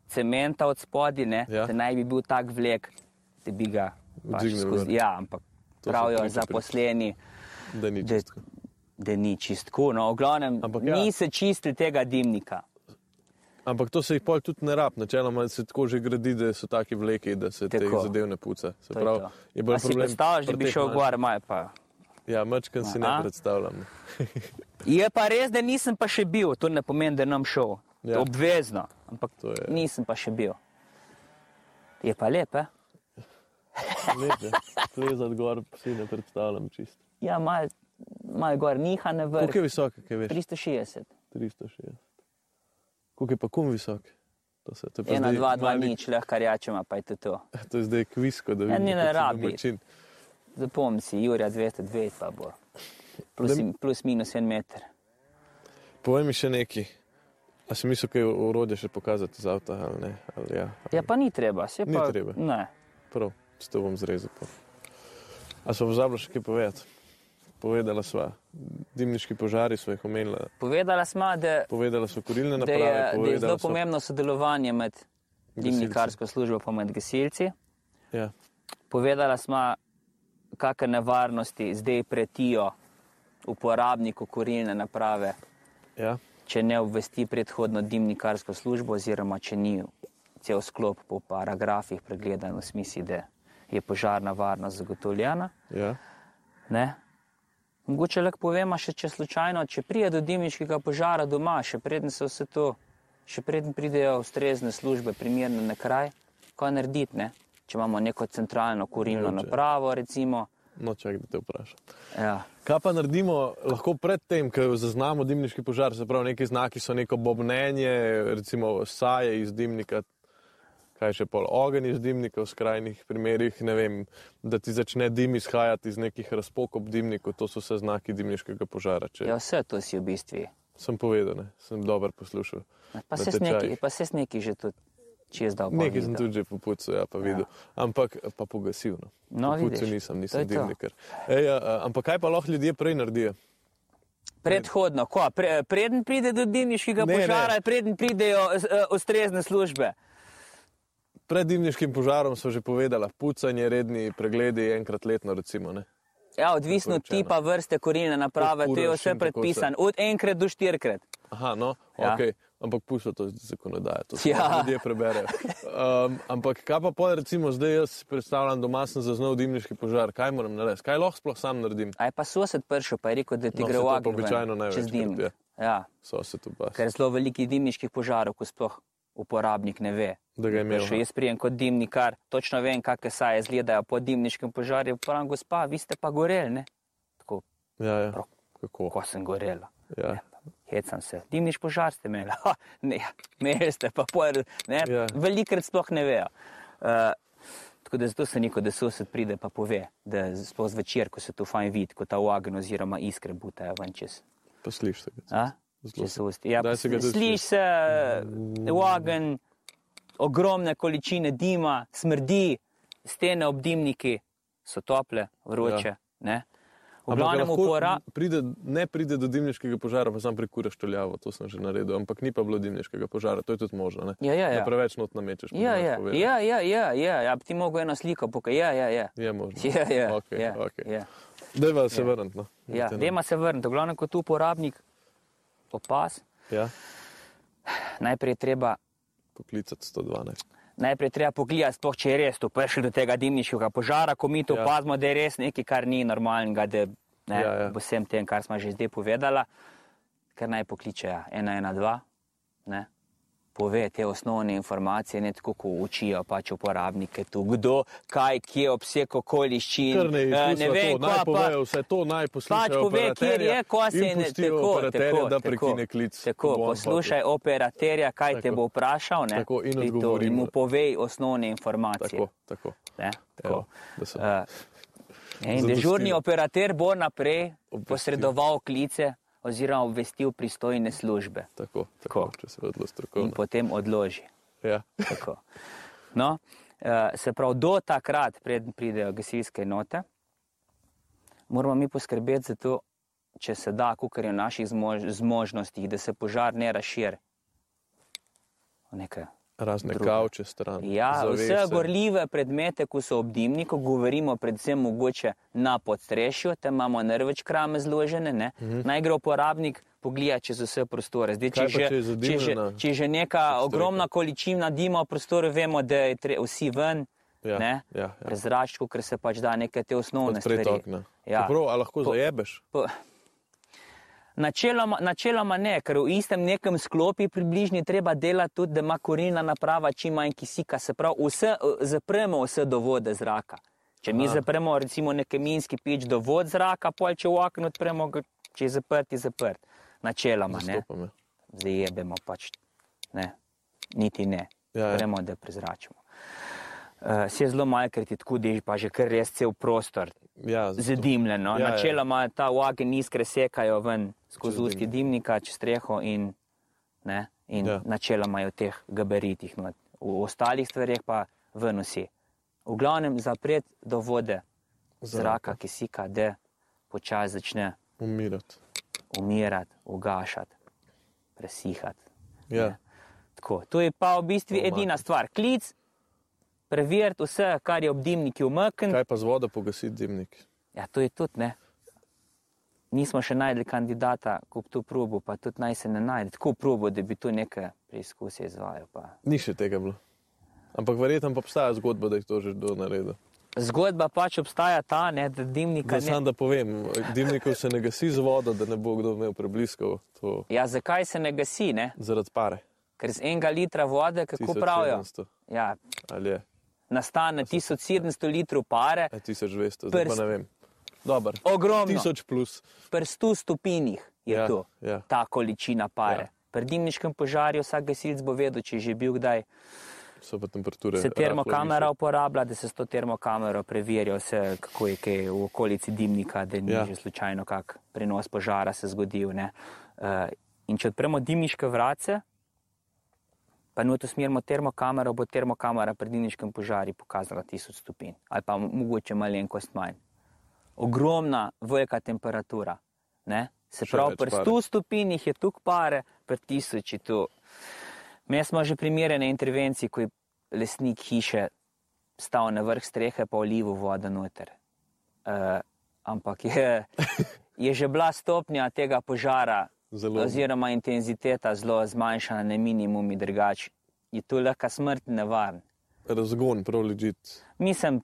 cementa od spodine, ja. Da naj bi bil tak vlek, da bi ga pač skozi. Ja, ampak To so pravijo zaposleni. da ni Da, čisto. da ni čistko. No, v glavnem, Ampak ja. ni se čistil tega dimnika. Ampak to se jih pol tudi ne rab, načeloma se tako že gradi, da so taki vleki, da se teh Tako. zadev ne puca. Se To je pravi, to. je bolj problem. predstavljaš, da bi teh šel gor, maj pa. Ja, mečken si ne predstavljam. Je pa res, da nisem pa še bil, to ne pomeni, da nam šel. Ja. Ja. Obvezno, ampak nisem pa še bil. Je pa lepe. Lepe, plezati gor, si ne predstavljam čisto. Ja, malo mal gor, niha na vrh. Koliko je visok, kaj veš? 360. 360. Koliko je pa kum visok? To, se, to je pa 1, zdaj 2, 2, mali- nič, lahko rjačema, pa je to to. To je zdaj kvisko, da Ja, vidimo, ni ne kako si rabi. domačin. Zapomni si, Jurja 202 pa bo. Plus, Da- plus minus en meter. Povej mi še nekaj. A si mislil, kaj urodje še pokazati z avta ali ne? Ali ja, Ja, pa ni treba, se Ni pa. treba. Ne. Prav, s to bom zrezal. pa. A smo pozabili še kaj povedati? Povedala sva, dimniški požari smo jih omenila, Povedala smo, da, povedala so kurilne da, naprave, je, da je zelo so... pomembno sodelovanje med dimnikarsko službo in med gasilci. Ja, Povedala smo, kakšne nevarnosti zdaj pretijo uporabniku kurilne naprave, ja, če ne obvesti predhodno dimnikarsko službo, oziroma če ni cel sklop po paragrafih pregledan v smislu, da je požarna varnost zagotovljena. ja. Ne? Mogoče lahko povemo še, če slučajno, če pride do dimniškega požara doma, še preden se vse to, še preden pridejo ustrezne službe, primerne na kraj, kaj narediti, ne? Če imamo neko centralno kurilno Mogoče. napravo, recimo. No, čakaj, da te vprašam. Ja. Kaj pa naredimo lahko predtem, ko zaznamo dimniški požar, se pravi, neki znaki so neko bobnenje, recimo saje iz dimnika. kaj še pol ogenj iz dimnika v skrajnih primerih, ne vem, da ti začne dim izhajati iz nekih razpok ob dimniku, to so vse znaki dimniškega požara. Če Ja, vse to si v bistvu. sem povedal, ne, sem dobro poslušal. Pa se neki, pa se neki že tudi čez dal. Nekaj sem tudi že popucal, ja, pa videl. Ampak pa pogasil. No. No, vidiš, nisem, nisem dimnikar. Ej, a, a, ampak kaj pa lahko ljudje prej naredijo? Predhodno, ko, pre, preden pride do dimniškega Ne, ne. požara, preden pridejo uh, ustrezne službe. Pred dimniškim požarom so že povedala, pucanje, redni pregledi enkrat letno, recimo. Ne? Ja, odvisno od tipa vrste korilne naprave, to je vse predpisano, od enkrat do štirikrat. Aha, no, Ja. ja. ok. Ampak pusto to zakonodajo, to se Ja. ljudje preberejo. Um, ampak kaj pa pol, recimo, zdaj jaz si predstavljam, doma sem zaznal dimniški požar, kaj moram narediti, kaj lahko sploh sam naredim? Aj pa sosed prišel, pa je rekel, da ti No, gre v pa ogenj običajno čez dim. ja. Ja, So se tu bas. ker zelo velikih dimniških požarov, ko sploh uporabnik ne ve. Da ga je Še aha. jaz prijem kot dimnikar, točno vem, kakšne saje izgledajo po dimniškem požarju. Pravim, gospa, vi ste pa goreli, ne? Tako, Ja, ja. Kako? ko sem gorela. Ja. Hecam se. Dimniš požar ste imeli. Ha, ne, imeli ste pa ne. Ja. Velikrat sploh ne vejo. Uh, tako da zato se neko, da sosed pride pa pove, da sploh zvečer, ko se to fajn vidi, ko ta ogenj oziroma iskre butajo ven čez. Pa slišite ga. A? Zelo. Ja, se ga tudi sliši se ogenj, ogromne količine dima, smrdi, stene ob dimniki so tople, vroče. Ja. Glavnem upora. pride, ne pride do dimniškega požara, pa sam prekuraš toljavo, to sem že naredil, ampak ni pa bilo dimniškega požara, to je tudi možno. Ne? Ja, ja, ja. Da preveč not namečeš. Ja, ja, povedano. ja, ja, ja, ja, ja, bi ti mogel eno sliko pokazati. Ja, ja, ja. Je možno. Ja, ja, okay, ja, okay. ja. Dajva se vrniti. No. ja. No. Dajmo se vrniti. V glavnem, kot uporabnik opas, Ja, najprej je treba, poklicati 112. najprej treba pogledati, sploh, če je res to prišlo do tega dimniškega požara, ko mi to Ja. opazimo, da je res nekaj, kar ni normalnega, da ne, Ja, ja. vsem tem, kar smo že zdaj povedala, ker naj pokliče ja, 112, ne. Pove te osnovne informacije, ne tako, kot učijo pač uporabnike tu, kdo, kaj, kje, obseg okoliščin. Ne, eh, ne vem, kva naj pa- povejo vse to, naj poslušajo Pač pove, kjer operaterja je, ko se in ne tako, tako, da prekine klic. Tako, poslušaj hotel. operaterja, kaj te Tako. bo vprašal, ne, Tako, in Ti to- in mu povej osnovne informacije. Tako, tako. Ne, tako. Evo, Uh, in Zadostilo. dežurni operater bo naprej Obvestil. posredoval klice oziroma obvestil pristojne službe Tako, tako, Tako. če se odlo in strokovno. potem odloži. Ja. Tako. No, uh, se pravi, do takrat, preden pridejo gasilske enote, moramo mi poskrbeti za to, če se da, kar je v naših zmož zmožnostih, da se požar ne razširi. v Neke Razne Druge. kavče stran. Ja, vse zavese. gorljive predmete, ko so ob dimniku, govorimo predvsem mogoče na podstrešju, tam imamo največ krame zložene, ne? Mhm. Naj gre uporabnik pogleda čez vse prostore. Zdaj, če, že, če če, že, če že neka ogromna količina dima v prostoru, vemo, da je tre, vsi ven, Ja, ne? ja, ja. prezračku, ker se pač da neke te osnovne Odpreti stvari. okna. Ja. Prav, a lahko Po- zajebeš? Po, načeloma, načeloma ne, ker v istem nekem sklopi približni treba delati tudi, da ima korilna naprava čim manj kisika, se pravi, vse, zapremo vse dovode zraka. Če mi Aha. zapremo recimo neki minski pič dovod zraka, pol če v okno odpremo, če je zaprt, je zaprt. Načeloma ne, Zastopam, ja. zajebemo pač, ne, niti ne, Ja, ja. gremo, da prezračimo. Uh, se zelo majkrat je tako, da je pa že kar res cel prostor Ja, zato- zadimljeno. Ja, Ja, ja. Načeloma ta ogenj iskre sekajo ven skozi usti dimnik. dimnika, čez streho in, ne, in Ja. ja. načeloma je v teh gabaritih. No. V ostalih stvarih pa ven vsi. V glavnem zapret do vode Zraka. zraka, ki sika, da počasi začne Umirati. umirati, ugašati, presihati. Ja. Ne. Tako, to je pa v bistvu edina stvar. Klic, preveriti vse, kar je ob dimniki umaknjen. Kaj pa z vodo pogasiti dimnik? Ja, to je tudi ne. Nismo še najdli kandidata, ko bi to probo, pa tudi naj se ne najde. Tako probo, da bi tu nekaj preizkuse izvajal. Pa. Ni še tega bilo. Ampak verjetno pa obstaja zgodba, da je to že kdo naredil. Zgodba pač obstaja ta, ne, da dimnika ne. sam da povem, dimnikov se ne gasi z vodo, da ne bo kdo imel prebliskov. To Ja, zakaj se ne gasi? Ne? zaradi pare. Ker z enega litra vode, kako pravijo, 1700 ja, ali je, nastane 1700 litrov pare, a 1200, zdaj pa Prst. ne vem. Dobar. ogromno. 1000 plus. Pri 100 stopinjih je Ja, to, ja. ta količina pare. Ja. Pri dimniškem požarju vsak gasilc bo vedel, če je že bil kdaj so pa temperature. se termokamera uporablja, da se s to termokamero preverja vse, kako je kaj v okolici dimnika, da ni Ja. ja. že slučajno kak prenos požara se zgodil. ne. Uh, in če odpremo dimniške vrace, pa not usmerimo termokamero, bo termokamera pri dimniškem požaru pokazala 1000 stopinj ali pa mogoče malenkost manj. Ogromna, velika temperatura. Ne? Se Še pravi, pri pare. 100 stopinjih je tukaj pare, pri 1000 je tu. Mi smo že primerjene intervencije, ko je lesnik hiše stal na vrh strehe, pa olivo vodo noter. Uh, ampak je, je že bila stopnja tega požara, Zelo. oziroma intenziteta zelo zmanjšana na minimum, in drugače je tu lahko smrt nevaren. Razgon, prav ležit, Mislim,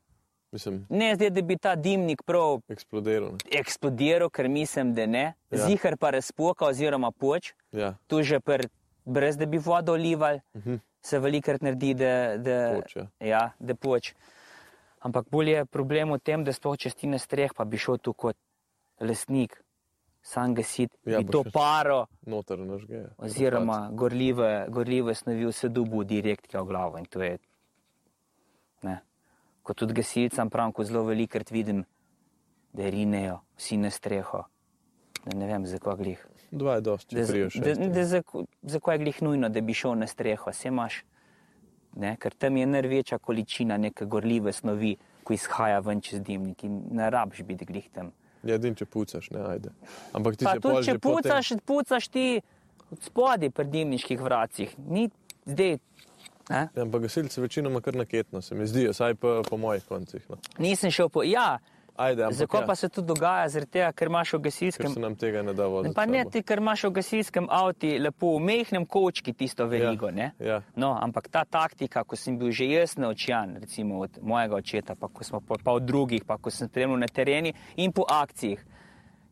mislim, ne zdaj, da bi ta dimnik prav eksplodiral. ne. eksplodiral, ker mislim, da ne, Ja. zihar pa razpoka oziroma poč, Ja, tu že pr, brez da bi vodo olivali, uh Mhm. -huh. se velikrat naredi, da, da, Poč, ja. ja, da poč. Ampak bolj je problem v tem, da sploh čestine streh, pa bi šel tu kot lesnik, sam gasit, Ja, to paro noter nažge. oziroma gorljive, gorljive snovi vse dubu direkt v glavo. In to je, ne. Kot tudi gasilcem pravim, ko zelo velikrat vidim, da rinejo vsi na streho. Da ne vem, zakaj glih. Dva je dosti, Da, priješ. zakaj je glih nujno, da bi šel na streho, vse imaš. Ne, ker tam je največja količina neke gorljive snovi, ko izhaja ven čez dimnik in ne rabiš biti glih tam. Ja, din, če pucaš, ne ajde. Ampak ti Pa se tudi, če pucaš, pucaš ti od spodaj pri dimniških vracih. Ni zdaj, ne? Ja, ampak gasilci večinoma kar naketno, se mi zdi, saj pa po mojih koncih. No. nisem šel po. Ja, Ajde, ampak zakaj ja, pa se to dogaja? Zaradi tega, ker imaš v gasilskem. se nam tega ne da voziti. Pa ne ti, ker imaš v gasilskem avtu lepo v mehnem kočki tisto verigo. Ja, ja. no, ampak ta taktika, ko sem bil že jaz naučen, recimo od mojega očeta, pa, smo, pa, pa od drugih, pa ko sem spremljal na tereni in po akcijah,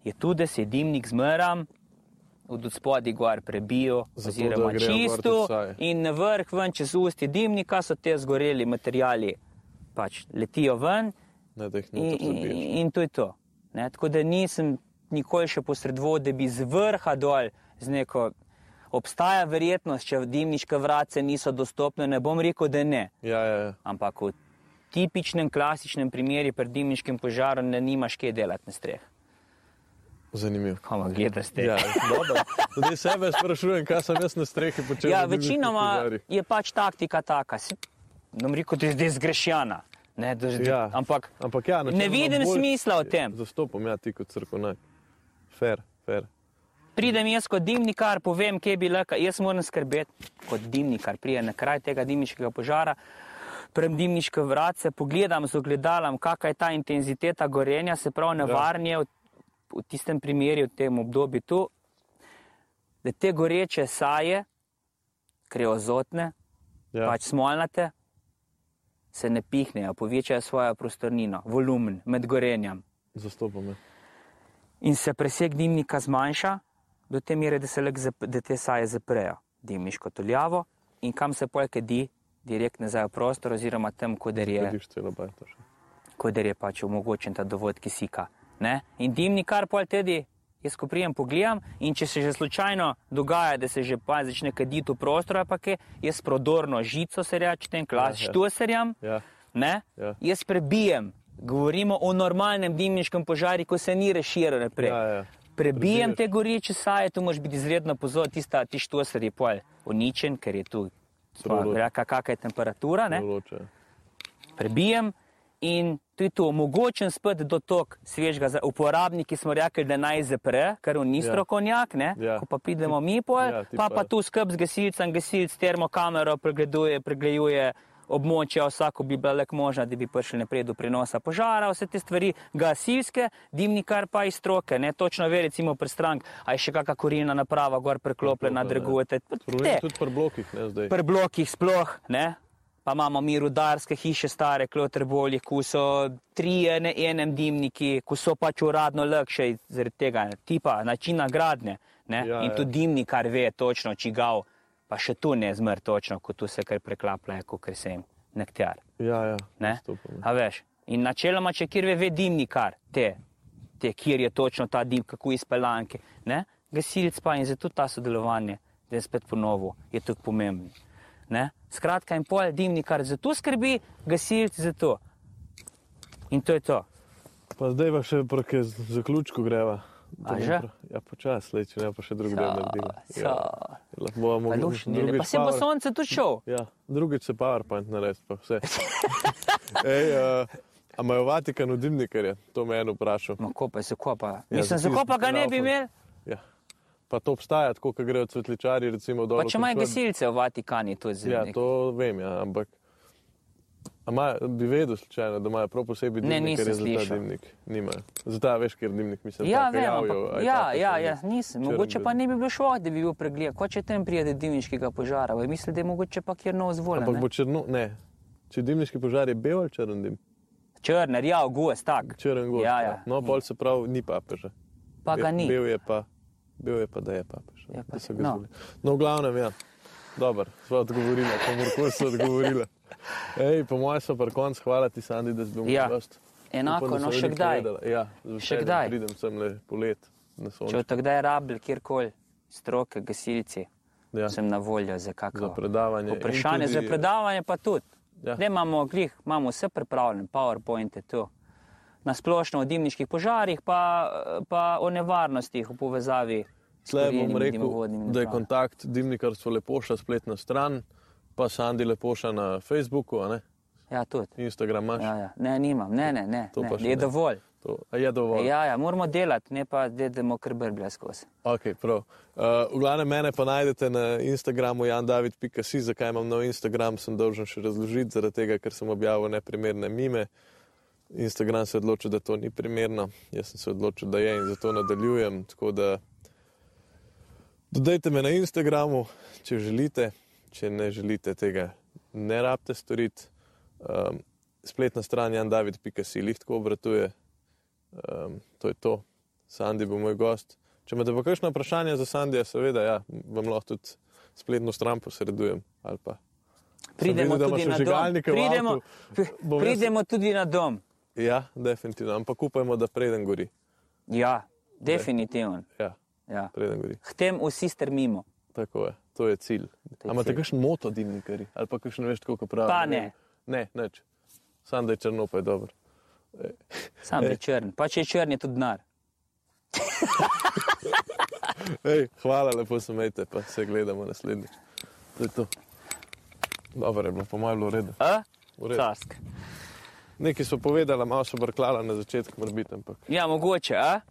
je tudi, da se dimnik zmeram. Od spodaj gor prebijo, Zato, oziroma čisto, in na vrh, ven čez usti dimnika, so te zgoreli materiali, pač letijo ven, Ne, da jih noter in, in to je to. Ne? Tako da nisem nikoli še posredoval, da bi z vrha dol z neko. Obstaja verjetnost, če dimniške vrace niso dostopne, ne bom rekel, da ne. Ja, ja, ja. Ampak v tipičnem, klasičnem primeru pri dimniškem požaru ne nimaš kaj delati na streh. Zanimivo. Koma gledaš te. Ja, dobro. Zdaj sebe sprašujem, kaj sem jaz na strehi počel. ja večinoma požarih. je pač taktika taka. Si, ne bom rekel, da je zdaj zgrešena. Ne, da, Ja. Ampak Ampak ja, ne vidim smisla v tem. Zastopam ja ti kot crkonak. Fair, fair. Pridem jaz kot dimnikar, povem, kje bi lahko, jaz moram skrbeti kot dimnikar, prije na kraj tega dimniškega požara, prem dimniške vrace, pogledam z ogledalom, kakšna je ta intenziteta gorenja, se pravi nevarnje v, v tistem primeru, v tem obdobju tu, da te goreče saje, kreozotne, Ja. ja. pač smolnate, se ne pihnejo, povečajo svojo prostornino, volumen med gorenjem Zastopam ja. in se preseg dimnika zmanjša do te mere, da se da te saje zaprejo, dimniško tuljavo in kam se pol kedi, direkt nazaj v prostor oziroma tam, koder je, koder je pač omogočen ta dovod kisika. Ne? In dimnikar pol tedi, jaz ko prijem pogledam in če se že slučajno dogaja, da se že pa začne kaditi v prostor, ali pa kaj, jaz prodorno žico se reče, tem klas, Ja, ja. štuserjam, Ja, ne? Ja. jaz prebijem. Govorimo o normalnem dimniškem požaru, ko se ni razširil naprej. ja, ja. Prebijem Prebiješ. te goreče saje, tu moraš biti izredno pozoren, tista ti štoser je pol uničen, ker je tu Prolo- kakšna je temperatura. Prebijem in tu je tu omogočen spet dotok svežega. za- Uporabniki smo rekli, da naj zapre, ker on ni Ja. strokovnjak, ne? Ja. ko pa pridemo mi pol, Ja, pa, pa- pa tu skrb z gasilcem, gasilc termokamero pregleduje, pregleduje območja, vsako bi bila lek možna, da bi prišli naprej do prenosa požara, vse te stvari gasilske, dimnikar pa iz stroke, ne točno ve, recimo pri strank, a je še kakšna korilna naprava gor preklopljena, drgujete. Je tudi pri blokih, ne zdaj. Pri blokih sploh, ne? Pa imamo mi rudarske hiše, stare, klotrboli, ko so tri na enem dimniki, ko so pač uradno lakše zaradi tega tipa načina gradnje. Ne? Ja, In ja. tudi dimnikar ve točno, čigav, pa še tu ne zmr točno, ko tu se kar preklaplja, kot se jim nektar. Ja, ja. Ne? A veš? In načeloma, če kjer ve, ve dimnikar, te, te, kjer je točno ta dim, kako izpeljanke, ne? gasilc pa in zato ta sodelovanje, da je spet ponovo, je tukaj pomembno. Skratka, in pol dimnikar za to skrbi, gasilci za to. In to je to. Pa zdaj pa še proti zaključku greva. A že? Ja, počasi, le, če ne pa še drugi del naredila. So, Ja, lahko bomo lušnile, pa se bo sonce tudi šel. Ja, drugič se PowerPoint naredi, pa vse. Ej, uh, a imajo v Vatikanu dimnikarje? To me je eno vprašal. Ma kopaj se kopa. Ja, Mislim, za kopa ga ne bi imeli. Ja. Pa to obstaja, tako kot grejo cvetličari, recimo dol. Pa če imajo gasilce v Vatikani, to je zelo. Ja, to vem, ja, ampak. A ima, bi vedel slučajno, da imajo prav posebej Ne, dimnik, ker je nisem za ta slišal. dimnik. Nimajo. Zato veš, ker dimnik mislim, Ja, vem, javijo, aj ja, take ja, ja, nisem. Črn Mogoče pa ne bi bilo šlo, da bi bil pregled. Ko če tem pride dimniškega požara, vi mislite, da je mogoče pa kjer nov zvolen? Ampak bo črno, ne. Če dimniški požar je bel ali črn dim? Črner, ja, gost, tak. Črn gost. Ja, ja. No, pol se pravi, ni papeža. Pa ga ni. Bil je pa, bil je pa da je papež. Je pa- da so ga no. izvolili. No, v glavnem, ja. Dobar, sva odgovorila, komorkoli so odgovorila. Ej, po mojem so par konc, hvala ti, Sandi, da si bil Ja. gost. Enako, Upam, no še kdaj. povedala. Ja, Še kdaj. Pridem sem le polet na Če sonce. od takdaj rabil kjerkoli, stroke, gasilci, Ja, sem na voljo za za kakšno predavanje. In vprašanje, tudi, za predavanje pa tudi. Ja. Ne imamo, glih, imamo vse pripravljeno, PowerPoint je tu. Na splošno o dimniških požarih, pa, pa o nevarnostih v povezavi Tle bom rekel, da je kontakt Dimnikarstvo Lepoša spletna stran, pa Sandi Lepoša na Facebooku? Ja, tudi. Instagram imaš. Ja, ja. Ne, nimam, ne, ne, ne. To ne. Je ne. dovolj. To, je dovolj. Ja, ja, moramo delati, ne pa da idemo kar brblja skozi. Ok, prav. Uh, v glavnem mene pa najdete na Instagramu jandavid.si, zakaj imam nov Instagram, sem dolžen še razložiti, zaradi tega, ker sem objavil neprimerne mime. Instagram se je odločil, da to ni primerno, jaz sem se odločil, da je in zato nadaljujem. Tako da dodajte me na Instagramu, če želite, če ne želite tega, ne rabite storiti. Um, spletna stran jandavid.si jih tako obratuje. Um, to je to. Sandi bo moj gost. Če imate pa kakšno vprašanje za Sandija, seveda, ja, vam lahko tudi spletno stran posredujem. ali pa- Pridemo videl, ima tudi na dom. v Pridemo, avtu. pri- Bom jaz- pridemo tudi na dom. Ja, definitivno, ampak upajmo, da preden gori. Ja, definitivno. Ja, Ja. preden gori. K tem vsi strmimo. Tako je, to je cilj. To je A imate cilj. kakšen moto dimnikari ali pa kakšen veš, kako pravi? Pa ne. Ne, neč. Sam da je črno, pa je dobro. Sam je črn. Pa če je črn, je tudi denar. Ej, hvala, lepo se imejte, pa se gledamo naslednjič. To je to. Dobro je bilo, po mojem, bilo v redu. A? V redu. Nekaj so povedala, malo so brklala na začetku, morbiti, ampak Ja, mogoče, a?